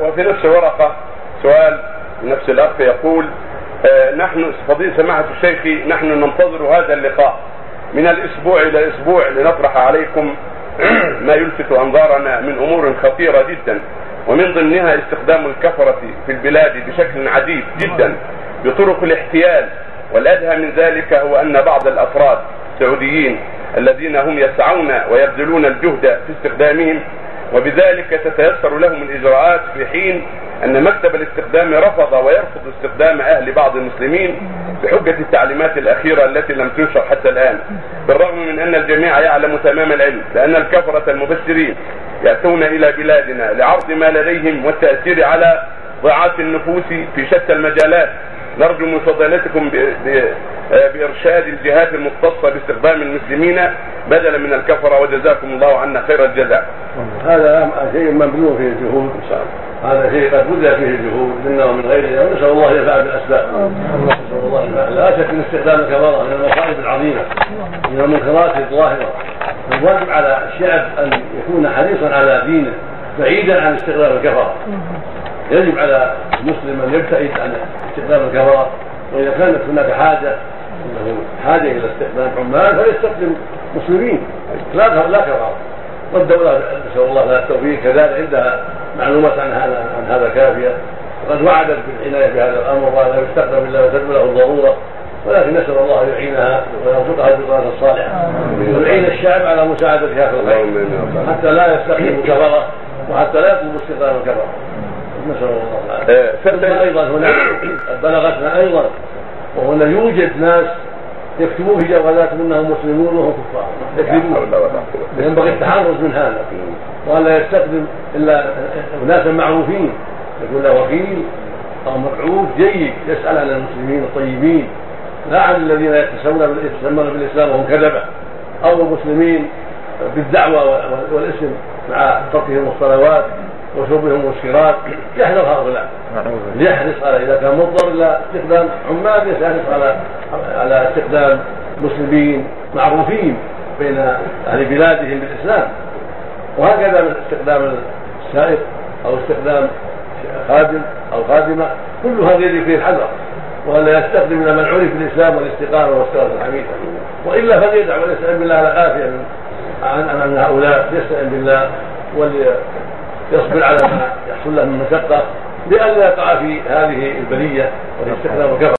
وفي نفس الورقة سؤال نفس الأخ يقول آه، نحن فضيل سماحة الشيخ نحن ننتظر هذا اللقاء. من الأسبوع إلى الأسبوع لنطرح عليكم ما يلفت أنظارنا من أمور خطيرة جدا ومن ضمنها استخدام الكفرة في البلاد بشكل عديد جدا بطرق الاحتيال. والأدهى من ذلك هو أن بعض الأفراد السعوديين الذين هم يسعون ويبذلون الجهد في استخدامهم وبذلك تتيسر لهم الإجراءات في حين أن مكتب الاستخدام رفض ويرفض استخدام أهل بعض المسلمين بحجة التعليمات الأخيرة التي لم تنشر حتى الآن. بالرغم من أن الجميع يعلم تمام العلم بان الكفرة المبشرين يأتون إلى بلادنا لعرض ما لديهم والتأثير على ضعاف النفوس في شتى المجالات. نرجو من فضيلتكم بإرشاد الجهات المختصة باستخدام المسلمين بدلا من الكفرة وجزاكم الله عنا خير الجزاء. هذا شيء مبذول فيه الجهود إن شاء الله. هذا شيء قد بذل فيه الجهود منا ومن غيرنا ونسال الله ينفع بالأسباب. نسأل الله ينفع لا شك إن استخدام الكفره من المصائب العظيمة من المنكرات الظاهرة. الواجب على الشعب أن يكون حريصا على دينه بعيدا عن استخدام الكفره. يجب على المسلم أن يبتعد عن استخدام الكفره وإذا كانت هناك حاجة انه حاجة إلى استخدام عمال فليستخدم مسلمين لا لا كفره والدولة نسأل الله لها التوفيق. كذلك عندها معلومات عن هذا عن هذا كافيه وقد وعدت بالعناية بهذا الأمر ولا يستخدم إلا وتدعو له الضرورة. ولكن نسأل الله أن يعينها ويرزقها بالقرآن الصالحة. ويعين الشعب على مساعدتها في الخير. حتى لا يستخدم كفره وحتى لا يطلب استخدام الكفرة. نسأل الله العافية. أيضا هنا بلغتنا أيضا وهنا يوجد ناس يكتبون في جوازاتهم انهم مسلمون وهم كفار. يكذبون. ينبغي التحرز من هذا. ولا يستخدم إلا أناسا معروفين. يكون له وكيل أو مبعوث جيد يسأل عن المسلمين الطيبين. لا عن الذين يتسمون بالإسلام وهم كذبة. أو المسلمين بالدعوة والاسم مع تركهم الصلوات. وشربهم المسكرات يحذر هؤلاء. يحرص على إذا كان مضطر إلى استخدام عمال يحرص على على استخدام مسلمين معروفين بين أهل بلادهم بالإسلام. وهكذا من استخدام السائق أو استخدام خادم أو خادمة كل هذا يجب فيه الحذر. ولا يستخدم إلا من عرف بالإسلام والاستقامه والصلاه الحميده وإلا فليدع ويستعن بالله على العافيه عن عن هؤلاء يستعن بالله وليصبر على ما يحصل له من مشقة لئلا يقع في هذه البلية وهي استخدام الكفر